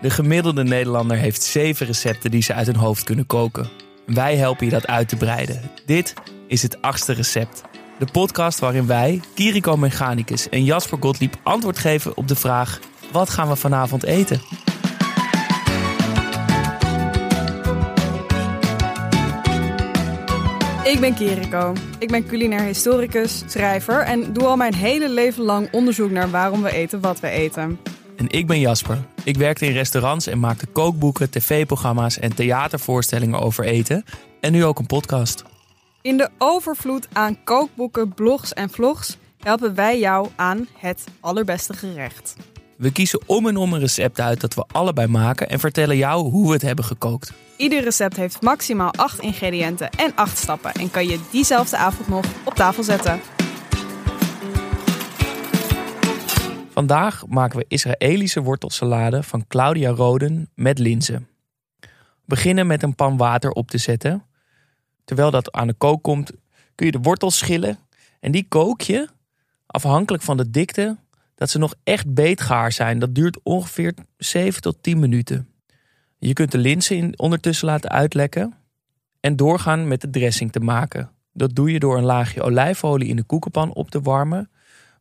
De gemiddelde Nederlander heeft zeven recepten die ze uit hun hoofd kunnen koken. Wij helpen je dat uit te breiden. Dit is het achtste recept. De podcast waarin wij, Kiriko Mechanicus en Jasper Gottlieb antwoord geven op de vraag: wat gaan we vanavond eten? Ik ben Kiriko. Ik ben culinair historicus, schrijver en doe al mijn hele leven lang onderzoek naar waarom we eten wat we eten. En ik ben Jasper. Ik werkte in restaurants en maakte kookboeken, tv-programma's en theatervoorstellingen over eten. En nu ook een podcast. In de overvloed aan kookboeken, blogs en vlogs helpen wij jou aan het allerbeste gerecht. We kiezen om en om een recept uit dat we allebei maken en vertellen jou hoe we het hebben gekookt. Ieder recept heeft maximaal 8 ingrediënten en 8 stappen en kan je diezelfde avond nog op tafel zetten. Vandaag maken we Israëlische wortelsalade van Claudia Roden met linzen. Beginnen met een pan water op te zetten. Terwijl dat aan de kook komt, kun je de wortels schillen. En die kook je, afhankelijk van de dikte, dat ze nog echt beetgaar zijn. Dat duurt ongeveer 7 tot 10 minuten. Je kunt de linzen in ondertussen laten uitlekken en doorgaan met de dressing te maken. Dat doe je door een laagje olijfolie in de koekenpan op te warmen,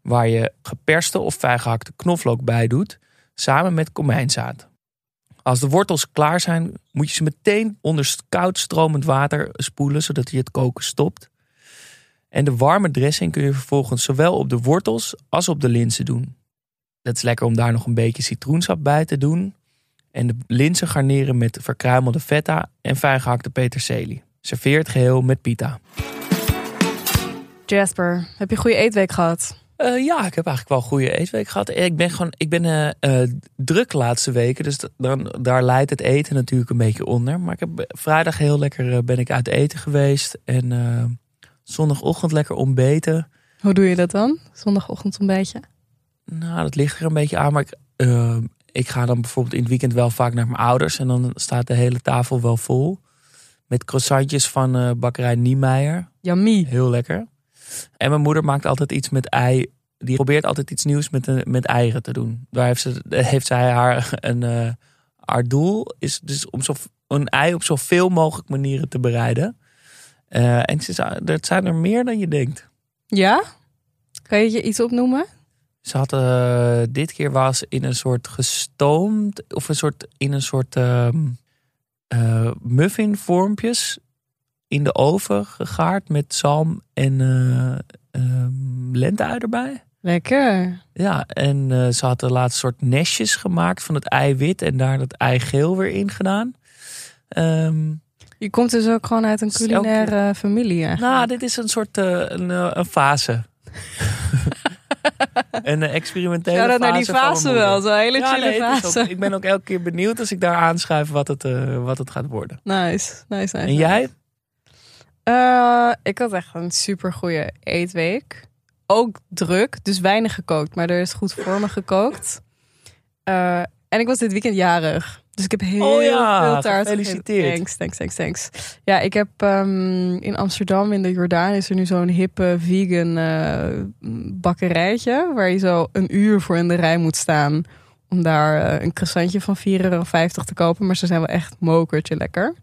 waar je geperste of fijngehakte knoflook bij doet, samen met komijnzaad. Als de wortels klaar zijn, moet je ze meteen onder koud stromend water spoelen, zodat je het koken stopt. En de warme dressing kun je vervolgens zowel op de wortels als op de linzen doen. Het is lekker om daar nog een beetje citroensap bij te doen. En de linzen garneren met verkruimelde feta en fijngehakte peterselie. Serveer het geheel met pita. Jasper, heb je een goede eetweek gehad? Uh, ja, ik heb eigenlijk wel een goede eetweek gehad. Ik ben gewoon, ik ben uh, uh, druk de laatste weken, dus dan, daar leidt het eten natuurlijk een beetje onder. Maar ik heb vrijdag heel lekker ben ik uit eten geweest en zondagochtend lekker ontbeten. Hoe doe je dat dan? Zondagochtend ontbijtje? Nou, dat ligt er een beetje aan, maar ik, ik ga dan bijvoorbeeld in het weekend wel vaak naar mijn ouders en dan staat de hele tafel wel vol met croissantjes van bakkerij Niemeyer. Yummy. Heel lekker. En mijn moeder maakt altijd iets met ei. Die probeert altijd iets nieuws met, met eieren te doen. Daar heeft, ze, heeft zij haar een. Uh, haar doel is dus om zo, een ei op zoveel mogelijk manieren te bereiden. Uh, en ze, het zijn er meer dan je denkt. Ja? Kan je je iets opnoemen? Ze had uh, dit keer was in een soort gestoomd of een soort in een soort uh, muffin vormpjes in de oven gegaard met zalm en uh, lenteui erbij. Lekker. Ja, en uh, ze had een laatste soort nestjes gemaakt van het eiwit en daar het eigeel weer in gedaan. Um, je komt dus ook gewoon uit een culinaire elke... familie. Eigenlijk. Nou, dit is een soort uh, een, een fase. een experimentele ja, dat fase. naar die fase wel, zo'n hele ja, chille nee, fase. Ook, ik ben ook elke keer benieuwd als ik daar aanschuif wat het, wat het gaat worden. Nice, nice, nice. En jij? Uh, ik had echt een super goede eetweek. Ook druk, dus weinig gekookt, maar er is goed voor me gekookt. Uh, en ik was dit weekend jarig. Dus ik heb heel oh ja, veel taart gefeliciteerd. Thanks, thanks, thanks, thanks. Ja, ik heb um, in Amsterdam, in de Jordaan, is er nu zo'n hippe vegan uh, bakkerijtje. Waar je zo een uur voor in de rij moet staan. Om daar uh, een croissantje van 4,50 euro te kopen. Maar ze zijn wel echt mokertje lekker.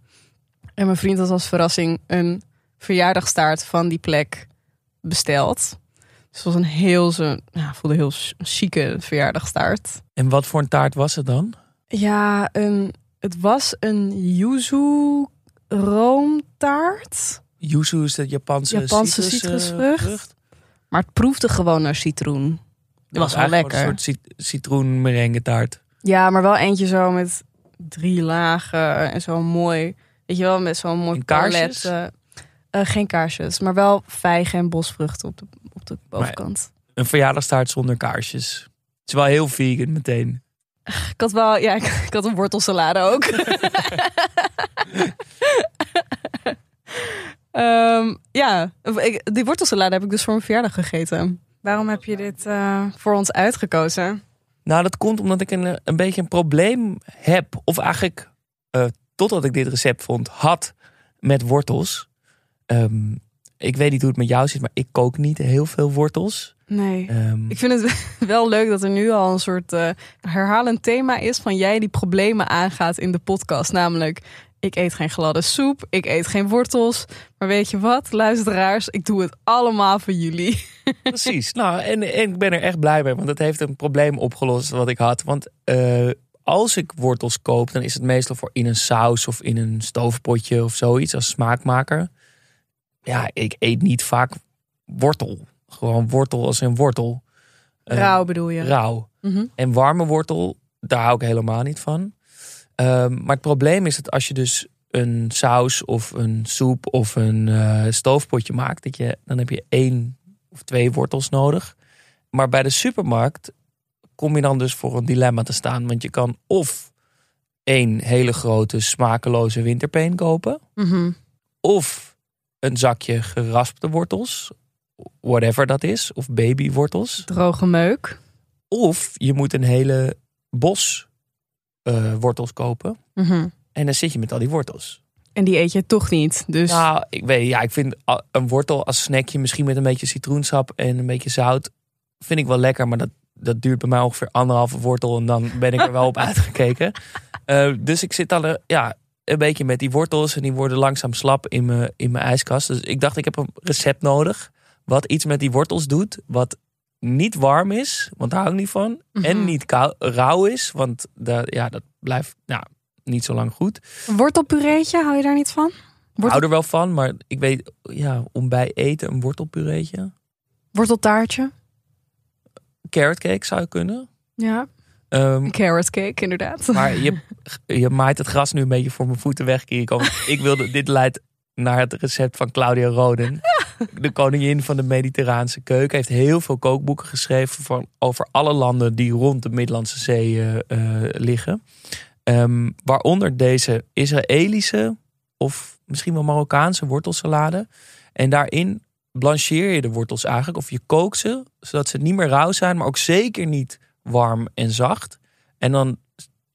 En mijn vriend had als verrassing een verjaardagstaart van die plek besteld. Dus het was een heel, zo, ja, voelde heel chique verjaardagstaart. En wat voor een taart was het dan? Ja, een, het was een yuzu roomtaart. Yuzu is de Japanse, Japanse citrus, citrusvrucht. vrucht. Maar het proefde gewoon naar citroen. Het was wel lekker. Een soort cit citroen merengue taart. Ja, maar wel eentje zo met drie lagen en zo mooi. Weet je wel, met zo'n mooi palet. Uh, geen kaarsjes, maar wel vijgen en bosvruchten op de, op de bovenkant. Een verjaardagstaart zonder kaarsjes. Het is wel heel vegan meteen. Ik had wel, ja, ik, ik had een wortelsalade ook. um, ja, ik, die wortelsalade heb ik dus voor mijn verjaardag gegeten. Waarom heb je dit uh, voor ons uitgekozen? Nou, dat komt omdat ik een, een beetje een probleem heb. Of eigenlijk, uh, totdat ik dit recept vond, had met wortels. Um, ik weet niet hoe het met jou zit, maar ik kook niet heel veel wortels. Nee. Ehm, Ik vind het wel leuk dat er nu al een soort eh, herhalend thema is van jij die problemen aangaat in de podcast. Namelijk, ik eet geen gladde soep, ik eet geen wortels. Maar weet je wat, luisteraars, ik doe het allemaal voor jullie. Precies. Nou, en, en ik ben er echt blij mee, want het heeft een probleem opgelost wat ik had. Want eh, als ik wortels koop, dan is het meestal voor in een saus of in een stoofpotje of zoiets als smaakmaker. Ja, ik eet niet vaak wortel. Gewoon wortel als een wortel. Eh, Rauw bedoel je? Rauw. Mhm. En warme wortel, daar hou ik helemaal niet van. Ehm, maar het probleem is dat als je dus een saus of een soep of een eh, stoofpotje maakt, dat je, dan heb je één of twee wortels nodig. Maar bij de supermarkt kom je dan dus voor een dilemma te staan. Want je kan of één hele grote smakeloze winterpeen kopen. Mhm. Of een zakje geraspte wortels. Whatever dat is. Of babywortels. Droge meuk. Of je moet een hele bos eh, wortels kopen. Mhm. En dan zit je met al die wortels. En die eet je toch niet. Dus Nou, ik weet, ja, ik vind een wortel als snackje, misschien met een beetje citroensap en een beetje zout, vind ik wel lekker. Maar dat, dat duurt bij mij ongeveer anderhalve wortel en dan ben ik er wel op uitgekeken. Eh, dus ik zit eh, ja, een beetje met die wortels en die worden langzaam slap in mijn, in mijn ijskast. Dus ik dacht, ik heb een recept nodig wat iets met die wortels doet, wat niet warm is, want daar hou ik niet van. En Mhm. niet kou, rauw is, want daar, ja, dat blijft nou, niet zo lang goed. een wortelpureetje, hou je daar niet van? Wortel- hou er wel van, maar ik weet, ja, om bij eten een wortelpureetje. Worteltaartje. Carrot cake zou je kunnen. Ja. Ehm, Carrot cake, inderdaad. maar je, je maait het gras nu een beetje voor mijn voeten weg, Kiriko. Ik wilde, dit leidt naar het recept van Claudia Roden. De koningin van de Mediterraanse keuken. Heeft heel veel kookboeken geschreven van, over alle landen die rond de Middellandse Zee eh, eh, liggen. Ehm, waaronder deze Israëlische of misschien wel Marokkaanse wortelsalade. En daarin blancheer je de wortels eigenlijk. Of je kookt ze, zodat ze niet meer rauw zijn, maar ook zeker niet warm en zacht. En dan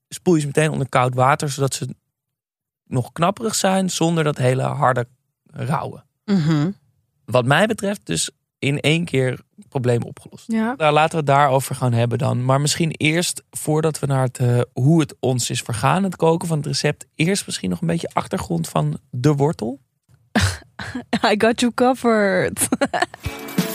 spoel je ze meteen onder koud water, zodat ze nog knapperig zijn, zonder dat hele harde rauwe. Mhm. Wat mij betreft dus in één keer probleem opgelost. Ja. Nou, laten we het daarover gaan hebben dan. Maar misschien eerst, voordat we naar het, eh, hoe het ons is vergaan, het koken van het recept. Eerst misschien nog een beetje achtergrond van de wortel. I got you covered.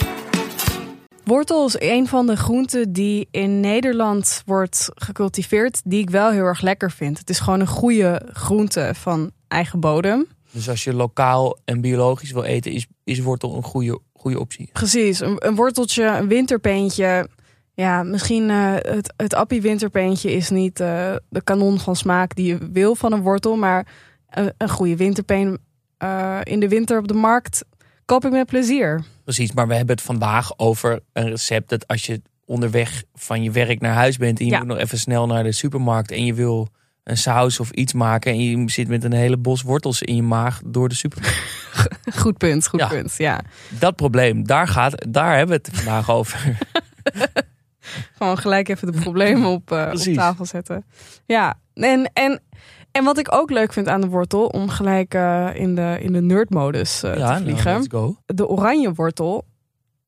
Wortel is een van de groenten die in Nederland wordt gecultiveerd, die ik wel heel erg lekker vind. Het is gewoon een goede groente van eigen bodem. Dus als je lokaal en biologisch wil eten, is, is wortel een goede, goede optie. Precies, een, een worteltje, een winterpeentje. Ja, misschien eh, het, het appie winterpeentje is niet eh, de kanon van smaak die je wil van een wortel. Maar een, een goede winterpeen eh, in de winter op de markt koop ik met plezier. Precies, maar we hebben het vandaag over een recept dat als je onderweg van je werk naar huis bent en je Ja. moet nog even snel naar de supermarkt en je wil een saus of iets maken en je zit met een hele bos wortels in je maag door de supermarkt. Goed punt, goed Ja. punt. Ja. Dat probleem, daar, gaat, daar hebben we het vandaag over. Gewoon gelijk even de problemen op, eh, op tafel zetten. Ja, en, en, en wat ik ook leuk vind aan de wortel, om gelijk eh, in de, in de nerdmodus ja, te nou, vliegen. let's go. de oranje wortel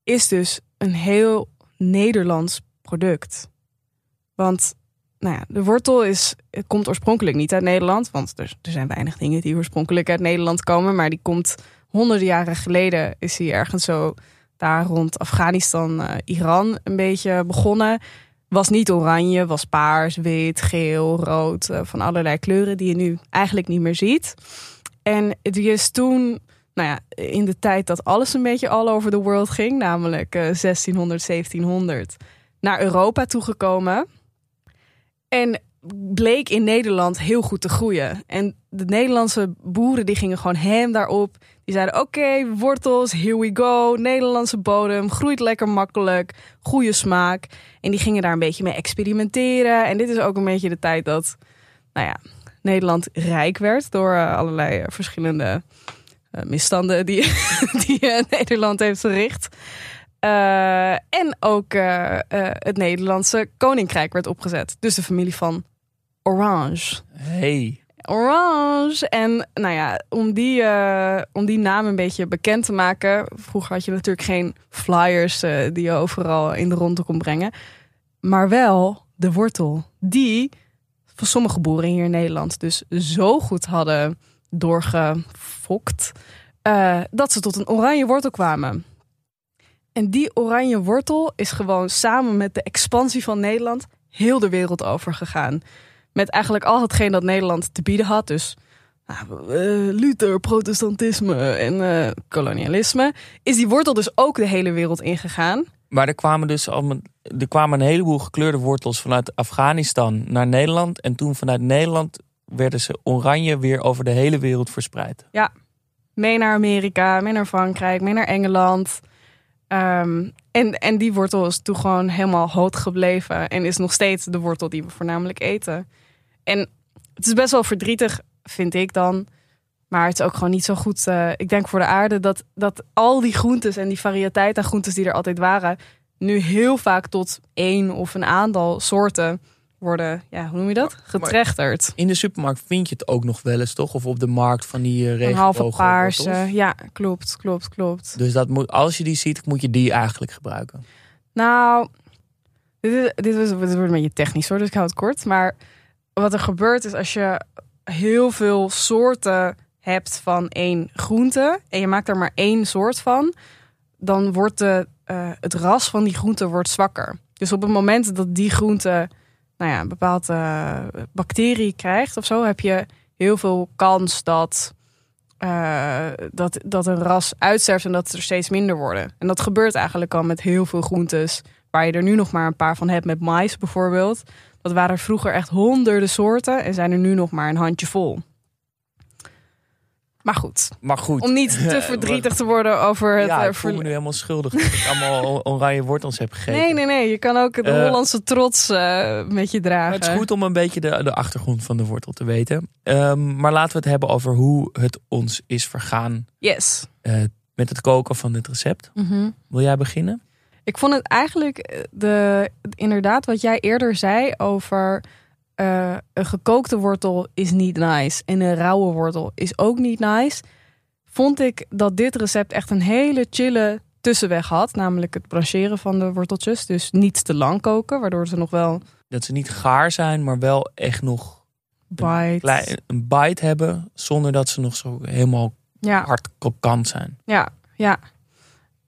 is dus een heel Nederlands product. Want nou ja, de wortel is, het komt oorspronkelijk niet uit Nederland. Want er, er zijn weinig dingen die oorspronkelijk uit Nederland komen. Maar die komt honderden jaren geleden is die ergens zo daar rond Afghanistan, eh, Iran een beetje begonnen. Was niet oranje, was paars, wit, geel, rood. eh, van allerlei kleuren die je nu eigenlijk niet meer ziet. En die is toen nou ja, in de tijd dat alles een beetje all over the world ging, namelijk eh, 1600, 1700, naar Europa toegekomen. En bleek in Nederland heel goed te groeien. En de Nederlandse boeren die gingen gewoon hem daarop. Die zeiden: Oké, wortels, here we go. Nederlandse bodem, groeit lekker makkelijk, goede smaak. En die gingen daar een beetje mee experimenteren. En dit is ook een beetje de tijd dat, nou ja, Nederland rijk werd door eh, allerlei eh, verschillende eh, misstanden die, die Nederland heeft verricht. Eh, en ook het Nederlandse koninkrijk werd opgezet. Dus de familie van Orange. Hey, Orange. En nou ja, om die, eh, om die naam een beetje bekend te maken. Vroeger had je natuurlijk geen flyers eh, die je overal in de ronde kon brengen. Maar wel de wortel. Die van sommige boeren hier in Nederland dus zo goed hadden doorgefokt. eh, dat ze tot een oranje wortel kwamen. En die oranje wortel is gewoon samen met de expansie van Nederland heel de wereld over gegaan. Met eigenlijk al hetgeen dat Nederland te bieden had. Dus nou, eh, Luther, protestantisme en eh, kolonialisme. Is die wortel dus ook de hele wereld ingegaan. Maar er kwamen dus al, er kwamen een heleboel gekleurde wortels vanuit Afghanistan naar Nederland. En toen vanuit Nederland werden ze oranje weer over de hele wereld verspreid. Mee naar Amerika, mee naar Frankrijk, mee naar Engeland. Ehm, en, en die wortel is toen gewoon helemaal hoog gebleven. En is nog steeds de wortel die we voornamelijk eten. En het is best wel verdrietig, vind ik dan. Maar het is ook gewoon niet zo goed. eh, ik denk voor de aarde dat, dat al die groentes en die variëteit aan groentes die er altijd waren. nu heel vaak tot één of een aantal soorten worden. Ja, hoe noem je dat? Getrechterd. In de supermarkt vind je het ook nog wel eens, toch? Of op de markt van die uh, Een halve paarse. Ja, klopt, klopt, klopt. Dus dat moet, als je die ziet, moet je die eigenlijk gebruiken. Nou, dit, is, dit, was, dit wordt een beetje technisch hoor, dus ik hou het kort. Maar wat er gebeurt is als je heel veel soorten hebt van één groente en je maakt er maar één soort van, dan wordt de, eh, het ras van die groente wordt zwakker. Dus op het moment dat die groente nou ja, een bepaalde eh, bacterie krijgt of zo, heb je heel veel kans dat, eh, dat, dat een ras uitsterft en dat er steeds minder worden. En dat gebeurt eigenlijk al met heel veel groentes, waar je er nu nog maar een paar van hebt, met mais bijvoorbeeld. Dat waren vroeger echt honderden soorten en zijn er nu nog maar een handje vol. Maar goed, Maar goed. om niet te verdrietig te worden over het... ja, eh, ik voel me nu helemaal schuldig dat ik allemaal oranje wortels heb gegeten. Nee, nee, nee. Je kan ook de Eh, Hollandse trots eh, met je dragen. Maar het is goed om een beetje de, de achtergrond van de wortel te weten. Ehm, maar laten we het hebben over hoe het ons is vergaan Yes. eh, met het koken van dit recept. Mhm. Wil jij beginnen? Ik vond het eigenlijk eh, de, inderdaad wat jij eerder zei over eh, een gekookte wortel is niet nice en een rauwe wortel is ook niet nice. Vond ik dat dit recept echt een hele chille tussenweg had, namelijk het brancheren van de worteltjes. Dus niet te lang koken, waardoor ze nog wel Dat ze niet gaar zijn, maar wel echt nog bite. een bite hebben. Zonder dat ze nog zo helemaal Ja. hard krokant zijn. Ja, ja.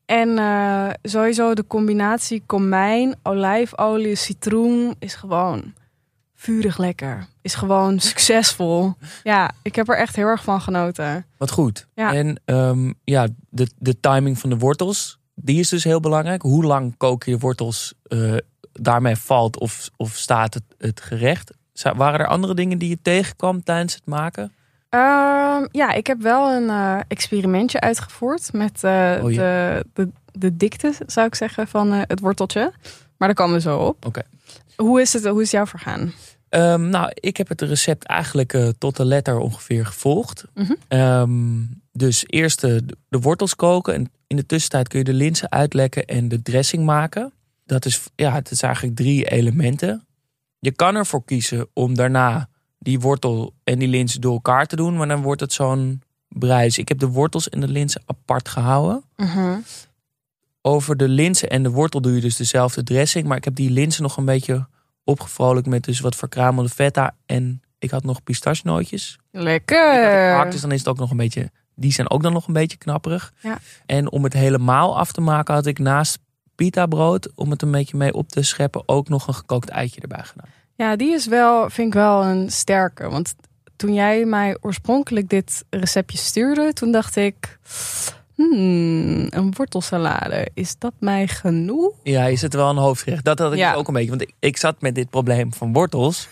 En eh, sowieso de combinatie komijn, olijfolie, citroen is gewoon vurig lekker. Is gewoon succesvol. Ja, ik heb er echt heel erg van genoten. Wat goed. Ja. En ehm, ja, de, de timing van de wortels, die is dus heel belangrijk. Hoe lang kook je de wortels? eh, daarmee valt of, of staat het, het gerecht. Waren er andere dingen die je tegenkwam tijdens het maken? Ehm, ja, ik heb wel een eh, experimentje uitgevoerd met eh, Oh, ja. de, de, de dikte, zou ik zeggen, van eh, het worteltje. Maar daar komen we zo op. Oké. Hoe is het? Hoe is het jou vergaan? Ehm, nou, ik heb het recept eigenlijk tot de letter ongeveer gevolgd. Mhm. Ehm, dus eerst de, de wortels koken. En in de tussentijd kun je de linzen uitlekken en de dressing maken. Dat is, ja, het is eigenlijk drie elementen. Je kan ervoor kiezen om daarna die wortel en die linzen door elkaar te doen. Maar dan wordt het zo'n brijs. Ik heb de wortels en de linzen apart gehouden. Mhm. Over de linzen en de wortel doe je dus dezelfde dressing. Maar ik heb die linzen nog een beetje opgevrolijkt met dus wat verkramelde feta. En ik had nog pistachenootjes. Lekker. dus dan is het ook nog een beetje... Die zijn ook dan nog een beetje knapperig. Ja. En om het helemaal af te maken had ik naast pita brood... om het een beetje mee op te scheppen... ook nog een gekookt eitje erbij gedaan. Ja, die is wel, vind ik wel een sterke. Want toen jij mij oorspronkelijk dit receptje stuurde, toen dacht ik, hmm, een wortelsalade, is dat mij genoeg? Ja, is het wel een hoofdgerecht? Dat had ik Ja. ook een beetje. Want ik, ik zat met dit probleem van wortels.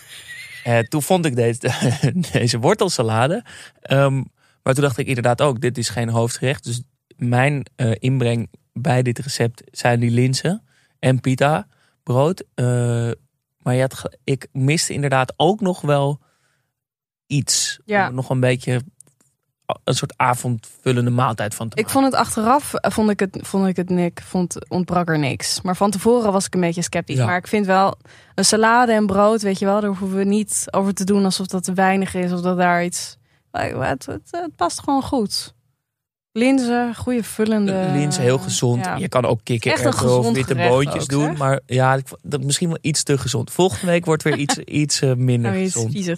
Eh, toen vond ik deze, deze wortelsalade. Ehm, maar toen dacht ik inderdaad ook, dit is geen hoofdgerecht. Dus mijn eh, inbreng bij dit recept zijn die linzen en pita brood. Eh, maar je had, ik miste inderdaad ook nog wel iets. Ja. Nog een beetje een soort avondvullende maaltijd van te Ik vond het achteraf, eh, vond ik het, vond ik het nik, vond, ontbrak er niks. Maar van tevoren was ik een beetje sceptisch. Ja. Maar ik vind wel, een salade en brood, weet je wel, daar hoeven we niet over te doen alsof dat te weinig is. Of dat daar iets, het, het, het past gewoon goed. Linzen, goede vullende. Linzen heel gezond. Ja. Je kan ook kikkererwten of witte boontjes doen. Maar ja, dat misschien wel iets te gezond. Volgende week wordt weer iets, iets eh, minder Nou, gezond. Ja.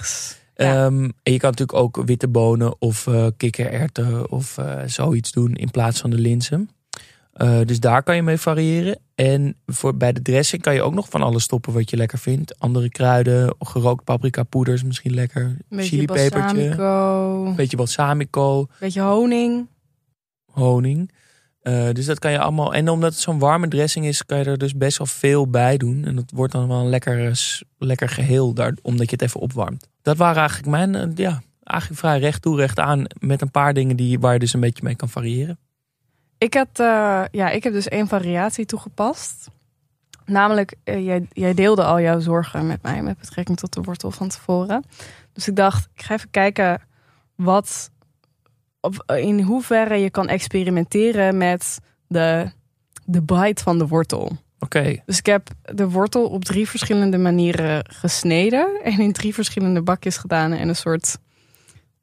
Ehm, en je kan natuurlijk ook witte bonen of eh kikkererwten of eh, zoiets doen in plaats van de linzen. Dus daar kan je mee variëren. En voor, bij de dressing kan je ook nog van alles stoppen wat je lekker vindt. Andere kruiden, gerookt paprika poeder is misschien lekker. Een beetje Chilipepertje, balsamico, een beetje balsamico, beetje honing. Honing. Eh, dus dat kan je allemaal. En omdat het zo'n warme dressing is, kan je er dus best wel veel bij doen. En dat wordt dan wel een lekker, eh, lekker geheel, daar, omdat je het even opwarmt. Dat waren eigenlijk mijn, eh, ja, eigenlijk vrij recht toe, recht aan. Met een paar dingen die, waar je dus een beetje mee kan variëren. Ik, had, ja, ik heb dus één variatie toegepast. Namelijk, jij, jij deelde al jouw zorgen met mij met betrekking tot de wortel van tevoren. Dus ik dacht, ik ga even kijken wat, op, in hoeverre je kan experimenteren met de, de bite van de wortel. Oké, Dus ik heb de wortel op drie verschillende manieren gesneden en in drie verschillende bakjes gedaan en een soort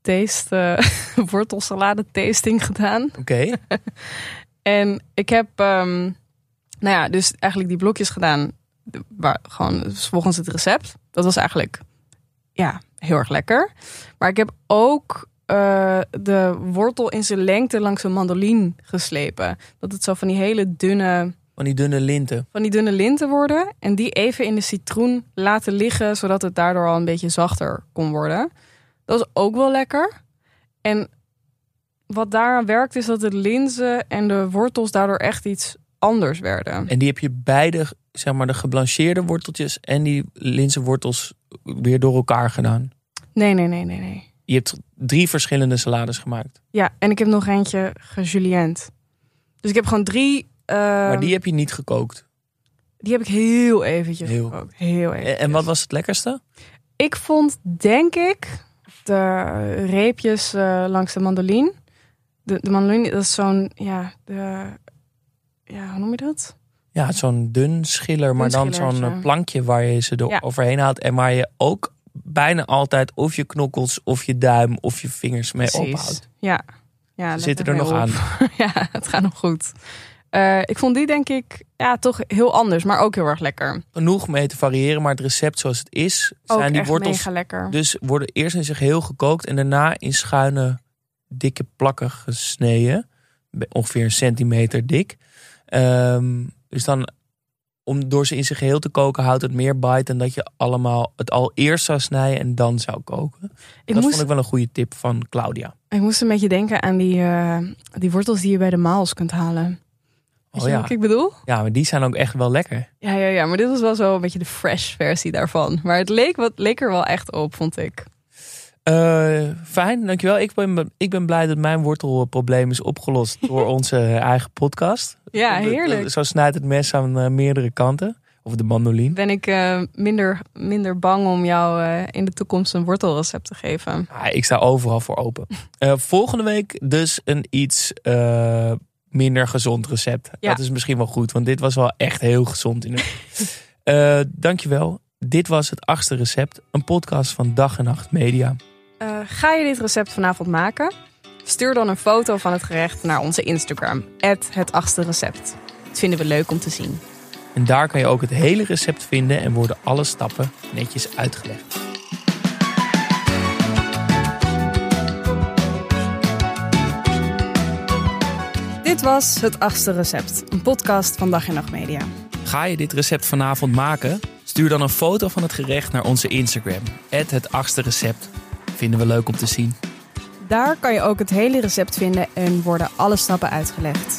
taste, eh, wortelsalade tasting gedaan. oké. En ik heb, ehm, nou ja, dus eigenlijk die blokjes gedaan, waar, gewoon dus volgens het recept. Dat was eigenlijk, ja, heel erg lekker. Maar ik heb ook eh, de wortel in zijn lengte langs een mandolin geslepen. Dat het zo van die hele dunne, Van die dunne linten. van die dunne linten worden. En die even in de citroen laten liggen, zodat het daardoor al een beetje zachter kon worden. Dat was ook wel lekker. En wat daaraan werkt, is dat de linzen en de wortels daardoor echt iets anders werden. En die heb je beide, zeg maar, de geblancheerde worteltjes en die linzenwortels weer door elkaar gedaan. Nee, nee, nee, nee, nee. Je hebt drie verschillende salades gemaakt. Ja, en ik heb nog eentje gejuliënt. Dus ik heb gewoon drie. maar maar die heb je niet gekookt. die heb ik heel eventjes Heel. gekookt. Heel En, eventjes. en wat was het lekkerste? Ik vond, denk ik, de reepjes eh, langs de mandolin. De, de mandolin, dat is zo'n, ja, de, ja, hoe noem je dat? Ja, zo'n dun schiller, maar dan zo'n plankje waar je ze Ja. overheen haalt. En waar je ook bijna altijd of je knokkels of je duim of je vingers mee ophoudt. Ja. ja Ze zitten er nog op. aan. ja, het gaat nog goed. Eh, ik vond die denk ik ja, toch heel anders, maar ook heel erg lekker. Genoeg mee te variëren, maar het recept zoals het is, Ook zijn die echt wortels mega lekker. dus worden eerst in zich heel gekookt en daarna in schuine, dikke plakken gesneden. Ongeveer een centimeter dik. Ehm, dus dan, om door ze in zijn geheel te koken, houdt het meer bite dan dat je allemaal het al eerst zou snijden en dan zou koken. ik, dat moest, vond ik wel een goede tip van Claudia. ik moest een beetje denken aan die, eh, die wortels die je bij de Maals kunt halen. Weet Oh ja. wat ik bedoel? ja, maar die zijn ook echt wel lekker. Ja, ja, ja, maar dit was wel zo een beetje de fresh versie daarvan. Maar het leek, wat, leek er wel echt op, vond ik. Eh, fijn, dankjewel. Ik ben, ik ben blij dat mijn wortelprobleem is opgelost door onze eigen podcast. Ja, heerlijk. Zo snijdt het mes aan eh, meerdere kanten. Of de mandolin. Ben ik eh, minder, minder bang om jou eh, in de toekomst een wortelrecept te geven. Ah, ik sta overal voor open. Eh, volgende week dus een iets eh, minder gezond recept. Ja. Dat is misschien wel goed, want dit was wel echt heel gezond. In. Eh, dankjewel. Dit was het achtste recept. Een podcast van Dag en Nacht Media. Eh, ga je dit recept vanavond maken? Stuur dan een foto van het gerecht naar onze Instagram, het achtste recept. Dat vinden we leuk om te zien. En daar kan je ook het hele recept vinden en worden alle stappen netjes uitgelegd. Dit was het achtste recept, een podcast van Dag en Nacht Media. Ga je dit recept vanavond maken? Stuur dan een foto van het gerecht naar onze Instagram. Het achtste recept. Vinden we leuk om te zien. Daar kan je ook het hele recept vinden en worden alle stappen uitgelegd.